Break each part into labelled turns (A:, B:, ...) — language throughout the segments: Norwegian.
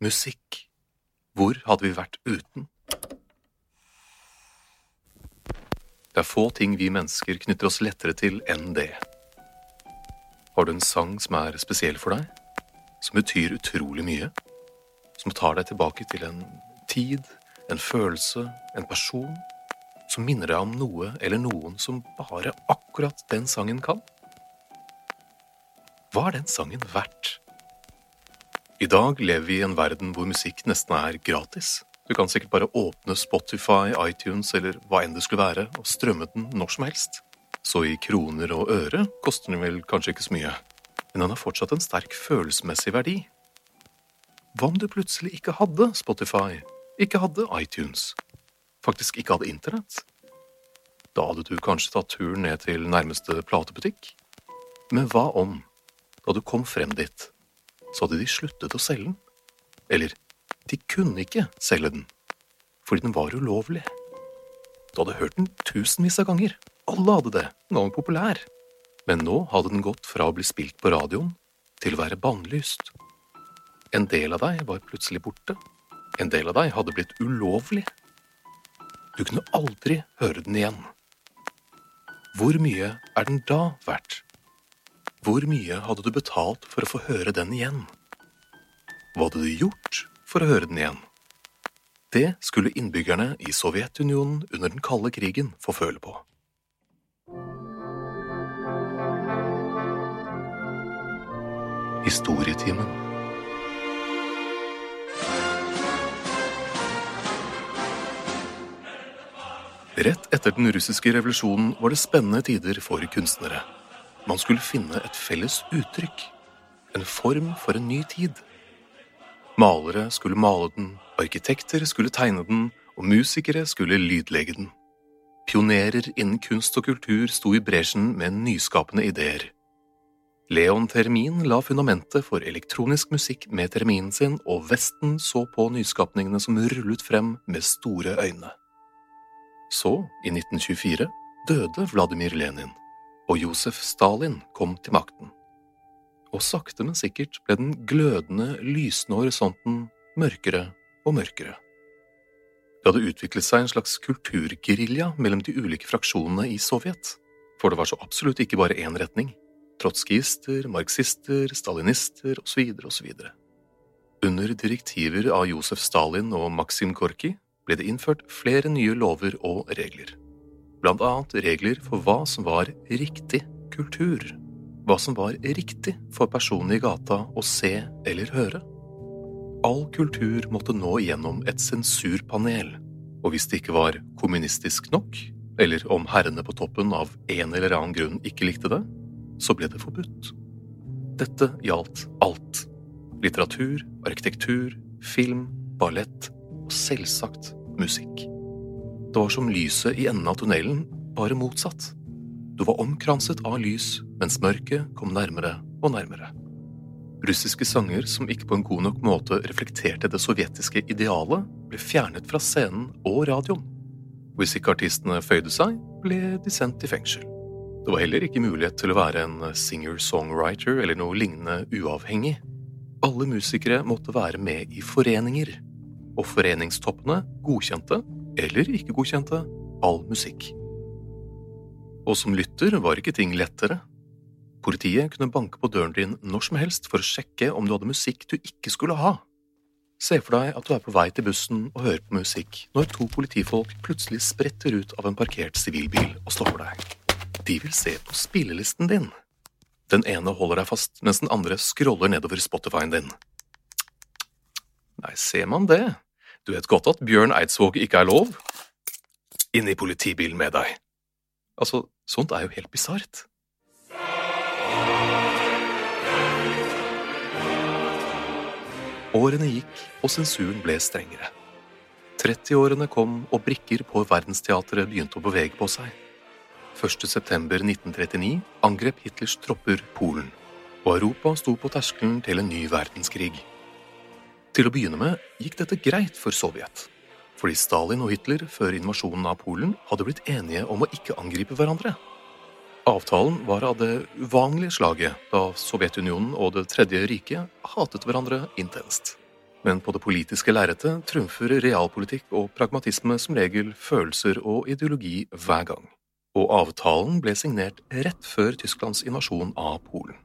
A: Musikk. Hvor hadde vi vært uten? Det er få ting vi mennesker knytter oss lettere til enn det. Har du en sang som er spesiell for deg? Som betyr utrolig mye? Som tar deg tilbake til en tid, en følelse, en person? Som minner deg om noe eller noen som bare akkurat den sangen kan? Hva er den sangen verdt? I dag lever vi i en verden hvor musikk nesten er gratis. Du kan sikkert bare åpne Spotify, iTunes eller hva enn det skulle være, og strømme den når som helst. Så i kroner og øre koster den vel kanskje ikke så mye, men den har fortsatt en sterk følelsesmessig verdi. Hva om du plutselig ikke hadde Spotify, ikke hadde iTunes, faktisk ikke hadde Internett? Da hadde du kanskje tatt turen ned til nærmeste platebutikk? Men hva om, da du kom frem dit, så hadde de sluttet å selge den? Eller, de kunne ikke selge den, fordi den var ulovlig. Du hadde hørt den tusenvis av ganger, alle hadde det, den var populær. Men nå hadde den gått fra å bli spilt på radioen til å være bannlyst. En del av deg var plutselig borte. En del av deg hadde blitt ulovlig. Du kunne aldri høre den igjen. Hvor mye er den da verdt? Hvor mye hadde du betalt for å få høre den igjen? Hva hadde du gjort for å høre den igjen? Det skulle innbyggerne i Sovjetunionen under den kalde krigen få føle på. Historietimen Rett etter den russiske revolusjonen var det spennende tider for kunstnere. Man skulle finne et felles uttrykk, en form for en ny tid. Malere skulle male den, arkitekter skulle tegne den, og musikere skulle lydlegge den. Pionerer innen kunst og kultur sto i bresjen med nyskapende ideer. Leon Termin la fundamentet for elektronisk musikk med terminen sin, og Vesten så på nyskapningene som rullet frem med store øyne. Så, i 1924, døde Vladimir Lenin, og Josef Stalin kom til makten. Og sakte, men sikkert ble den glødende, lysende horisonten mørkere og mørkere. Det hadde utviklet seg en slags kulturgerilja mellom de ulike fraksjonene i Sovjet, for det var så absolutt ikke bare én retning trotskister, marxister, stalinister osv. osv. Under direktiver av Josef Stalin og Maxim Gorki ble det innført flere nye lover og regler. Blant annet regler for hva som var riktig kultur, hva som var riktig for personene i gata å se eller høre. All kultur måtte nå gjennom et sensurpanel, og hvis det ikke var kommunistisk nok, eller om herrene på toppen av en eller annen grunn ikke likte det, så ble det forbudt. Dette gjaldt alt. Litteratur, arkitektur, film, ballett og selvsagt musikk. Det var som lyset i enden av tunnelen, bare motsatt. Du var omkranset av lys mens mørket kom nærmere og nærmere. Russiske sanger som ikke på en god nok måte reflekterte det sovjetiske idealet, ble fjernet fra scenen og radioen. Hvis ikke artistene føyde seg, ble de sendt i fengsel. Det var heller ikke mulighet til å være en singer-songwriter eller noe lignende uavhengig. Alle musikere måtte være med i foreninger, og foreningstoppene godkjente, eller ikke godkjente, all musikk. Og som lytter var ikke ting lettere. Politiet kunne banke på døren din når som helst for å sjekke om du hadde musikk du ikke skulle ha. Se for deg at du er på vei til bussen og hører på musikk når to politifolk plutselig spretter ut av en parkert sivilbil og stopper deg. De vil se på spillelisten din. Den ene holder deg fast, mens den andre scroller nedover Spotify-en din. Nei, ser man det? Du vet godt at Bjørn Eidsvåg ikke er lov? Inn i politibilen med deg. Altså, sånt er jo helt bisart. Årene gikk, og sensuren ble strengere. 30-årene kom, og brikker på verdensteatret begynte å bevege på seg. 1.9.1939 angrep Hitlers tropper Polen, og Europa sto på terskelen til en ny verdenskrig. Til å begynne med gikk dette greit for Sovjet, fordi Stalin og Hitler før invasjonen av Polen hadde blitt enige om å ikke angripe hverandre. Avtalen var av det uvanlige slaget, da Sovjetunionen og Det tredje riket hatet hverandre intenst. Men på det politiske lerretet trumfer realpolitikk og pragmatisme som regel følelser og ideologi hver gang og avtalen ble signert rett før Tysklands invasjon av Polen.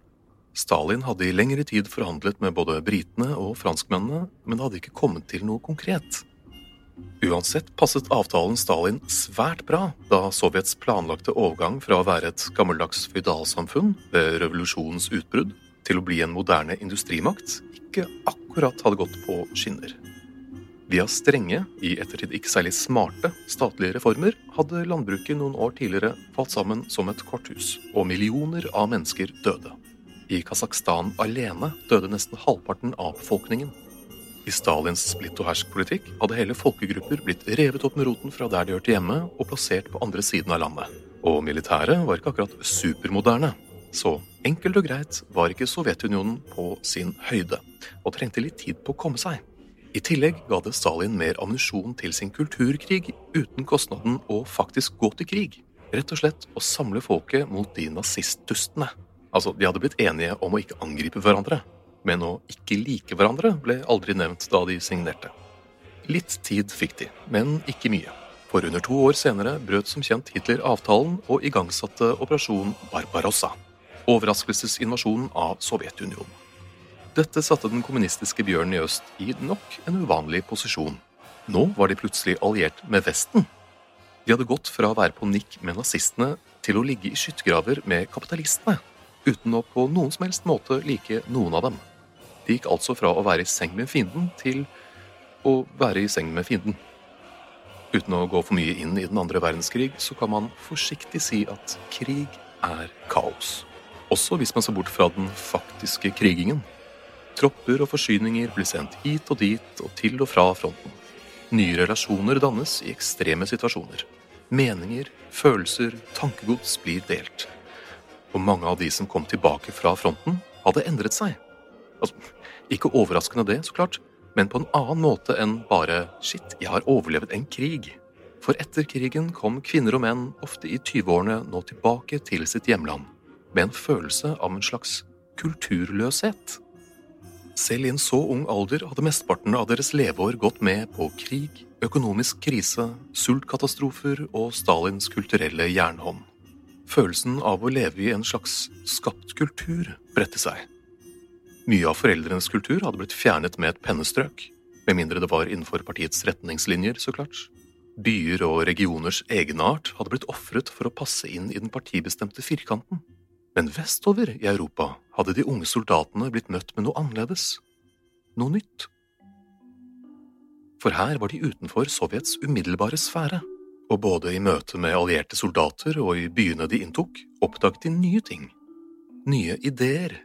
A: Stalin hadde i lengre tid forhandlet med både britene og franskmennene, men det hadde ikke kommet til noe konkret. Uansett passet avtalen Stalin svært bra da Sovjets planlagte overgang fra å være et gammeldags føydalsamfunn ved revolusjonens utbrudd til å bli en moderne industrimakt ikke akkurat hadde gått på skinner. Via strenge, i ettertid ikke særlig smarte, statlige reformer hadde landbruket noen år tidligere falt sammen som et korthus, og millioner av mennesker døde. I Kasakhstan alene døde nesten halvparten av befolkningen. I Stalins splitt-og-hersk-politikk hadde hele folkegrupper blitt revet opp med roten fra der de hørte hjemme, og plassert på andre siden av landet. Og militæret var ikke akkurat supermoderne. Så enkelt og greit var ikke Sovjetunionen på sin høyde, og trengte litt tid på å komme seg. I tillegg ga det Stalin mer ammunisjon til sin kulturkrig uten kostnaden å faktisk gå til krig. Rett og slett å samle folket mot de nazistdustene. Altså, De hadde blitt enige om å ikke angripe hverandre, men å ikke like hverandre ble aldri nevnt da de signerte. Litt tid fikk de, men ikke mye. For under to år senere brøt som kjent Hitler avtalen og igangsatte operasjon Barbarossa. Overraskelsesinvasjonen av Sovjetunionen. Dette satte den kommunistiske bjørnen i øst i nok en uvanlig posisjon. Nå var de plutselig alliert med Vesten. De hadde gått fra å være på nikk med nazistene til å ligge i skyttergraver med kapitalistene, uten å på noen som helst måte like noen av dem. De gikk altså fra å være i seng med fienden til å være i seng med fienden. Uten å gå for mye inn i den andre verdenskrig, så kan man forsiktig si at krig er kaos. Også hvis man ser bort fra den faktiske krigingen. Tropper og forsyninger blir sendt hit og dit og til og fra fronten. Nye relasjoner dannes i ekstreme situasjoner. Meninger, følelser, tankegods blir delt. Og mange av de som kom tilbake fra fronten, hadde endret seg. Altså, ikke overraskende det, så klart, men på en annen måte enn bare 'shit, jeg har overlevd en krig'. For etter krigen kom kvinner og menn, ofte i 20-årene, nå tilbake til sitt hjemland, med en følelse av en slags kulturløshet. Selv i en så ung alder hadde mesteparten av deres leveår gått med på krig, økonomisk krise, sultkatastrofer og Stalins kulturelle jernhånd. Følelsen av å leve i en slags skapt kultur bredte seg. Mye av foreldrenes kultur hadde blitt fjernet med et pennestrøk, med mindre det var innenfor partiets retningslinjer, så klart. Byer og regioners egenart hadde blitt ofret for å passe inn i den partibestemte firkanten. Men vestover i Europa hadde de unge soldatene blitt møtt med noe annerledes. Noe nytt. For her var de utenfor Sovjets umiddelbare sfære, og både i møte med allierte soldater og i byene de inntok, oppdaget de nye ting. Nye ideer,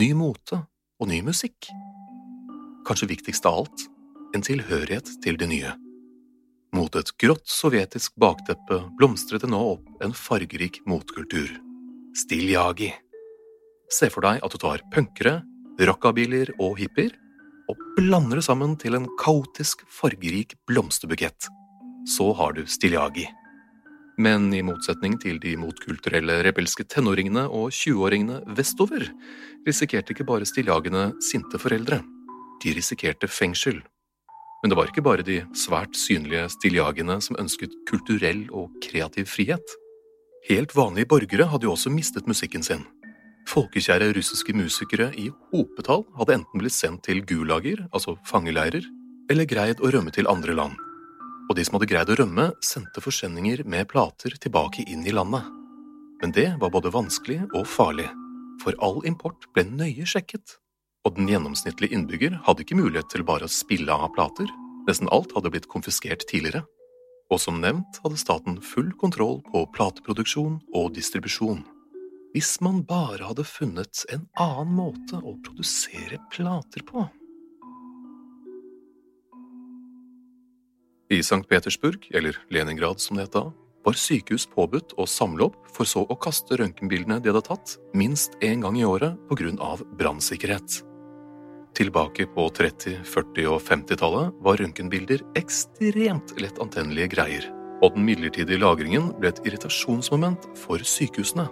A: ny mote og ny musikk. Kanskje viktigst av alt, en tilhørighet til det nye. Mot et grått sovjetisk bakteppe blomstret det nå opp en fargerik motkultur. Stiljagi. Se for deg at du tar punkere, rockabiler og hippier og blander det sammen til en kaotisk, fargerik blomsterbukett. Så har du stiljagi. Men i motsetning til de motkulturelle rebelske tenåringene og 20-åringene vestover, risikerte ikke bare stiljagene sinte foreldre. De risikerte fengsel. Men det var ikke bare de svært synlige stiljagene som ønsket kulturell og kreativ frihet. Helt vanlige borgere hadde jo også mistet musikken sin. Folkekjære russiske musikere i hopetall hadde enten blitt sendt til gulager, altså fangeleirer, eller greid å rømme til andre land og de som hadde greid å rømme, sendte forsendinger med plater tilbake inn i landet. Men det var både vanskelig og farlig, for all import ble nøye sjekket, og den gjennomsnittlige innbygger hadde ikke mulighet til bare å spille av plater, nesten alt hadde blitt konfiskert tidligere. Og som nevnt hadde staten full kontroll på plateproduksjon og distribusjon. Hvis man bare hadde funnet en annen måte å produsere plater på. I St. Petersburg, eller Leningrad som det het da, var sykehus påbudt å samle opp for så å kaste røntgenbildene de hadde tatt, minst én gang i året av brannsikkerhet. Tilbake på 30-, 40- og 50-tallet var røntgenbilder ekstremt lett antennelige greier, og den midlertidige lagringen ble et irritasjonsmoment for sykehusene.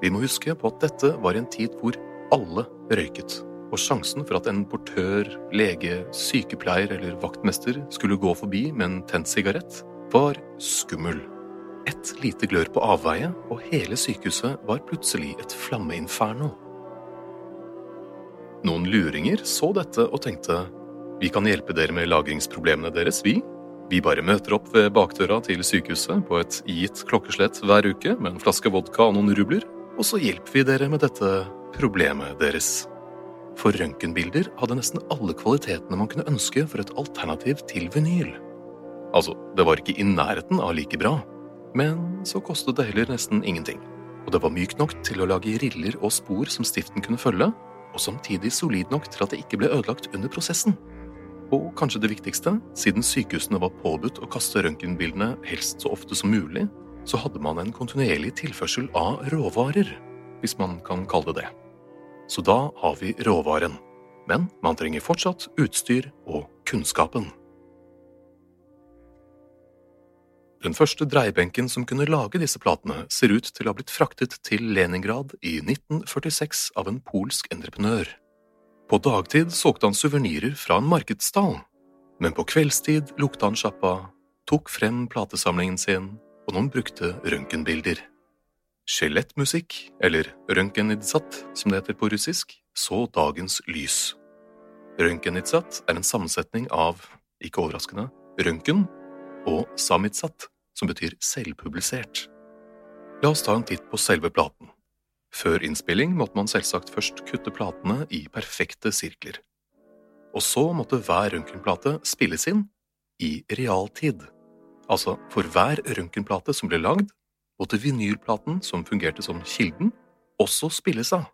A: Vi må huske på at dette var en tid hvor alle røyket og sjansen for at en portør, lege, sykepleier eller vaktmester skulle gå forbi med en tent sigarett, var skummel. Et lite glør på avveie, og hele sykehuset var plutselig et flammeinferno. Noen luringer så dette og tenkte vi kan hjelpe dere med lagringsproblemene deres, vi. Vi bare møter opp ved bakdøra til sykehuset på et gitt klokkeslett hver uke med en flaske vodka og noen rubler, og så hjelper vi dere med dette problemet deres for røntgenbilder hadde nesten alle kvalitetene man kunne ønske for et alternativ til vinyl. Altså, det var ikke i nærheten av like bra, men så kostet det heller nesten ingenting. Og det var mykt nok til å lage riller og spor som stiften kunne følge, og samtidig solid nok til at det ikke ble ødelagt under prosessen. Og kanskje det viktigste, siden sykehusene var påbudt å kaste røntgenbildene helst så ofte som mulig, så hadde man en kontinuerlig tilførsel av råvarer, hvis man kan kalle det det så da har vi råvaren. Men man trenger fortsatt utstyr og kunnskapen. Den første dreiebenken som kunne lage disse platene, ser ut til å ha blitt fraktet til Leningrad i 1946 av en polsk entreprenør. På dagtid solgte han suvenirer fra en markedsstall, men på kveldstid lukta han sjappa, tok frem platesamlingen sin, og noen brukte røntgenbilder. Skjelettmusikk, eller røntgenidsatt som det heter på russisk, så dagens lys. Røntgenidsatt er en sammensetning av, ikke overraskende, røntgen og samitsat, som betyr selvpublisert. La oss ta en titt på selve platen. Før innspilling måtte man selvsagt først kutte platene i perfekte sirkler. Og så måtte hver røntgenplate spilles inn i realtid Altså, for hver røntgenplate som ble lagd, måtte vinylplaten, som fungerte som kilden, også spilles av.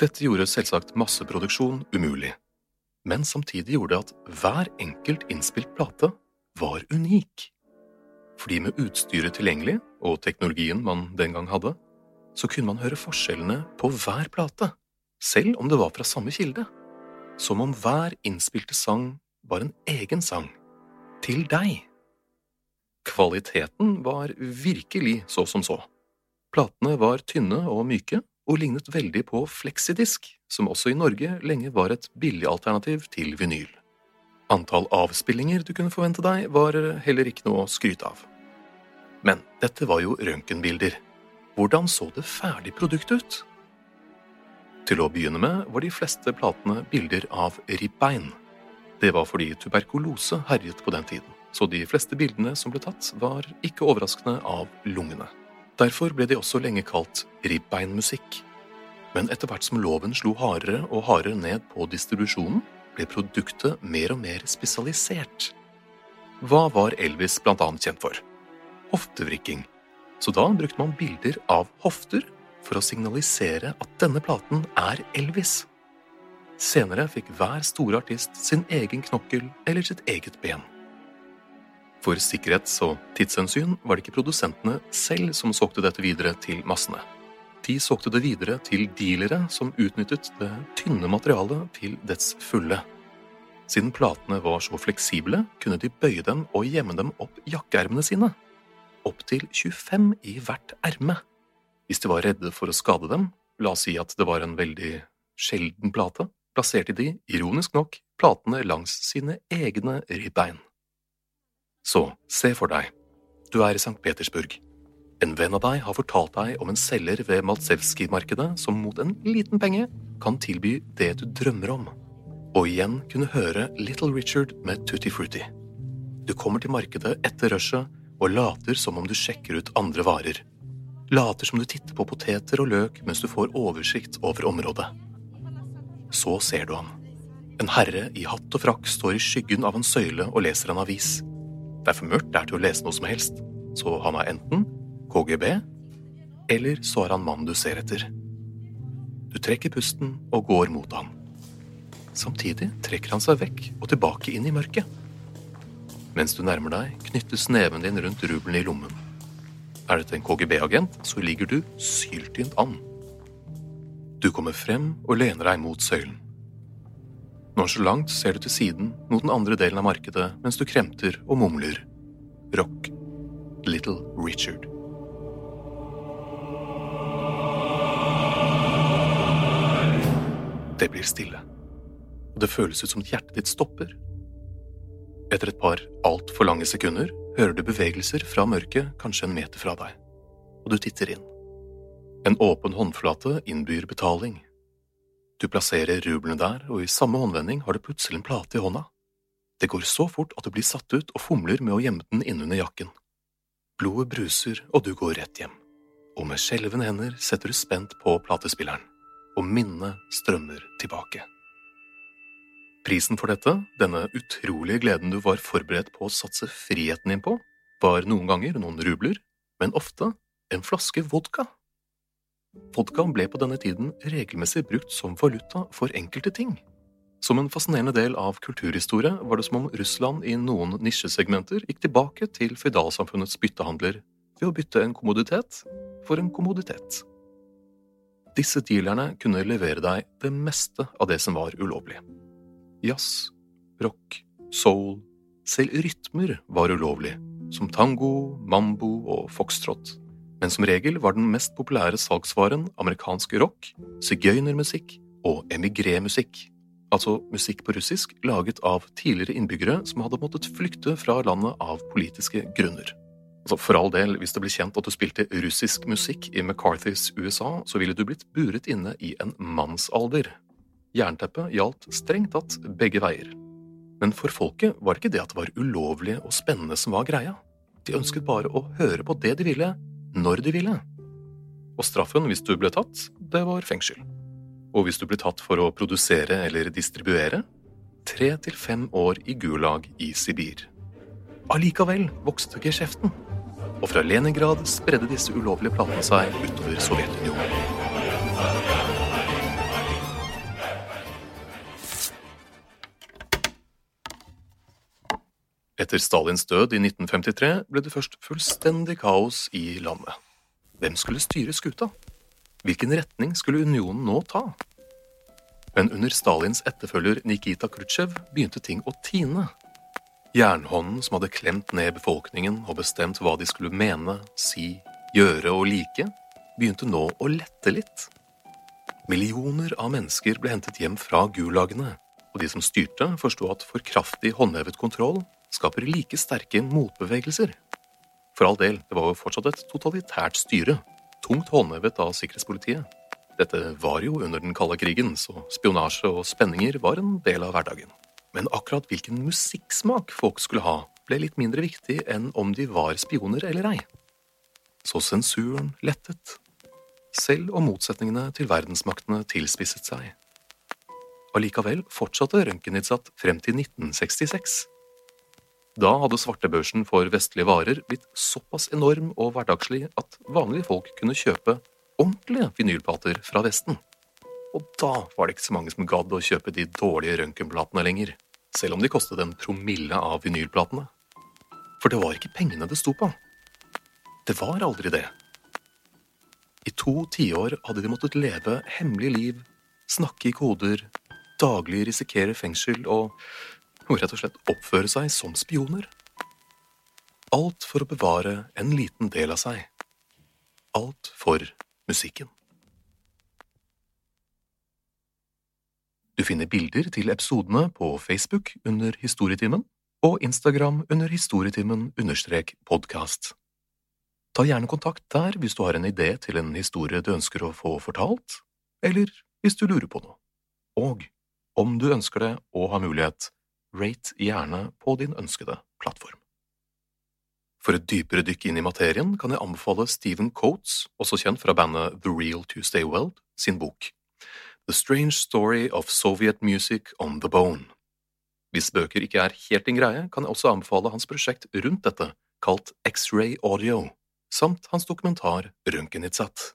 A: Dette gjorde selvsagt masseproduksjon umulig, men samtidig gjorde det at hver enkelt innspilt plate var unik. Fordi med utstyret tilgjengelig, og teknologien man den gang hadde, så kunne man høre forskjellene på hver plate, selv om det var fra samme kilde. Som om hver innspilte sang var en egen sang. Til deg. Kvaliteten var virkelig så som så. Platene var tynne og myke, og lignet veldig på fleksidisk, som også i Norge lenge var et billig alternativ til vinyl. Antall avspillinger du kunne forvente deg, var heller ikke noe å skryte av. Men dette var jo røntgenbilder. Hvordan så det ferdige produktet ut? Til å begynne med var de fleste platene bilder av ribbein. Det var fordi tuberkulose herjet på den tiden, så de fleste bildene som ble tatt, var ikke overraskende av lungene. Derfor ble de også lenge kalt ribbeinmusikk. Men etter hvert som loven slo hardere og hardere ned på distribusjonen, ble produktet mer og mer spesialisert. Hva var Elvis blant annet kjent for? Hoftevrikking. Så da brukte man bilder av hofter for å signalisere at denne platen er Elvis. Senere fikk hver store artist sin egen knokkel eller sitt eget ben. For sikkerhets- og tidshensyn var det ikke produsentene selv som solgte dette videre til massene. De solgte det videre til dealere som utnyttet det tynne materialet til dets fulle. Siden platene var så fleksible, kunne de bøye dem og gjemme dem opp jakkeermene sine. Opptil 25 i hvert erme. Hvis de var redde for å skade dem, la oss si at det var en veldig sjelden plate, plasserte de, ironisk nok, platene langs sine egne ribbein. Så se for deg, du er i St. Petersburg. En venn av deg har fortalt deg om en selger ved Maltsevskij-markedet som mot en liten penge kan tilby det du drømmer om, og igjen kunne høre Little Richard med Tutti Frutti. Du kommer til markedet etter rushet og later som om du sjekker ut andre varer. Later som du titter på poteter og løk mens du får oversikt over området. Så ser du ham. En herre i hatt og frakk står i skyggen av en søyle og leser en avis. Det er for mørkt der til å lese noe som helst, så han er enten KGB, eller så er han mannen du ser etter. Du trekker pusten og går mot ham. Samtidig trekker han seg vekk og tilbake inn i mørket. Mens du nærmer deg, knyttes neven din rundt rubelen i lommen. Er dette en KGB-agent, så ligger du syltynt an. Du kommer frem og lener deg mot søylen. Nonsjalant ser du til siden mot den andre delen av markedet mens du kremter og mumler. Rock. Little Richard. Det blir stille, og det føles ut som hjertet ditt stopper. Etter et par altfor lange sekunder hører du bevegelser fra mørket kanskje en meter fra deg, og du titter inn. En åpen håndflate innbyr betaling. Du plasserer rublene der, og i samme håndvending har du plutselig en plate i hånda. Det går så fort at du blir satt ut og fomler med å gjemme den innunder jakken. Blodet bruser, og du går rett hjem. Og med skjelvende hender setter du spent på platespilleren, og minnet strømmer tilbake. Prisen for dette, denne utrolige gleden du var forberedt på å satse friheten din på, var noen ganger noen rubler, men ofte en flaske vodka. Vodka ble på denne tiden regelmessig brukt som valuta for enkelte ting. Som en fascinerende del av kulturhistorie var det som om Russland i noen nisjesegmenter gikk tilbake til føydalsamfunnets byttehandler ved å bytte en kommoditet for en kommoditet. Disse dealerne kunne levere deg det meste av det som var ulovlig. Jazz, rock, soul, selv rytmer var ulovlig, som tango, mambo og foxtrot. Men som regel var den mest populære salgsvaren amerikansk rock, sigøynermusikk og emigrémusikk altså musikk på russisk laget av tidligere innbyggere som hadde måttet flykte fra landet av politiske grunner. Altså For all del, hvis det ble kjent at du spilte russisk musikk i McCarthys USA, så ville du blitt buret inne i en mannsalder. Jernteppet gjaldt strengt tatt begge veier. Men for folket var ikke det at det var ulovlig og spennende som var greia. De ønsket bare å høre på det de ville, når de ville. Og straffen hvis du ble tatt, det var fengsel. Og hvis du ble tatt for å produsere eller distribuere, tre til fem år i Gulag i Sibir. Allikevel vokste geskjeften. Og fra Leningrad spredde disse ulovlige platene seg utover Sovjetunionen. Etter Stalins død i 1953 ble det først fullstendig kaos i landet. Hvem skulle styre skuta? Hvilken retning skulle unionen nå ta? Men under Stalins etterfølger Nikita Khrusjtsjov begynte ting å tine. Jernhånden som hadde klemt ned befolkningen og bestemt hva de skulle mene, si, gjøre og like, begynte nå å lette litt. Millioner av mennesker ble hentet hjem fra gulagene, og de som styrte, forsto at for kraftig håndhevet kontroll skaper like sterke motbevegelser. For all del, det var jo fortsatt et totalitært styre, tungt håndhevet av sikkerhetspolitiet. Dette var jo under den kalde krigen, så spionasje og spenninger var en del av hverdagen. Men akkurat hvilken musikksmak folk skulle ha, ble litt mindre viktig enn om de var spioner eller ei. Så sensuren lettet, selv om motsetningene til verdensmaktene tilspisset seg. Allikevel fortsatte Røntgenitsatt frem til 1966 da hadde svartebørsen for vestlige varer blitt såpass enorm og hverdagslig at vanlige folk kunne kjøpe ordentlige vinylplater fra Vesten. Og da var det ikke så mange som gadd å kjøpe de dårlige røntgenplatene lenger, selv om de kostet en promille av vinylplatene. For det var ikke pengene det sto på. Det var aldri det. I to tiår hadde de måttet leve hemmelig liv, snakke i koder, daglig risikere fengsel og og rett og slett oppføre seg som spioner. Alt for å bevare en liten del av seg. Alt for musikken. Du finner bilder til episodene på Facebook under Historietimen og Instagram under historietimen understrek podkast. Ta gjerne kontakt der hvis du har en idé til en historie du ønsker å få fortalt, eller hvis du lurer på noe. Og om du ønsker det og har mulighet, rate gjerne på din ønskede plattform. For et dypere dykk inn i materien kan jeg anbefale Stephen Coates, også kjent fra bandet The Real Tuesday Weld, sin bok The Strange Story of Soviet Music on the Bone. Hvis bøker ikke er helt din greie, kan jeg også anbefale hans prosjekt rundt dette, kalt X-Ray Audio, samt hans dokumentar Røntgenitsatt.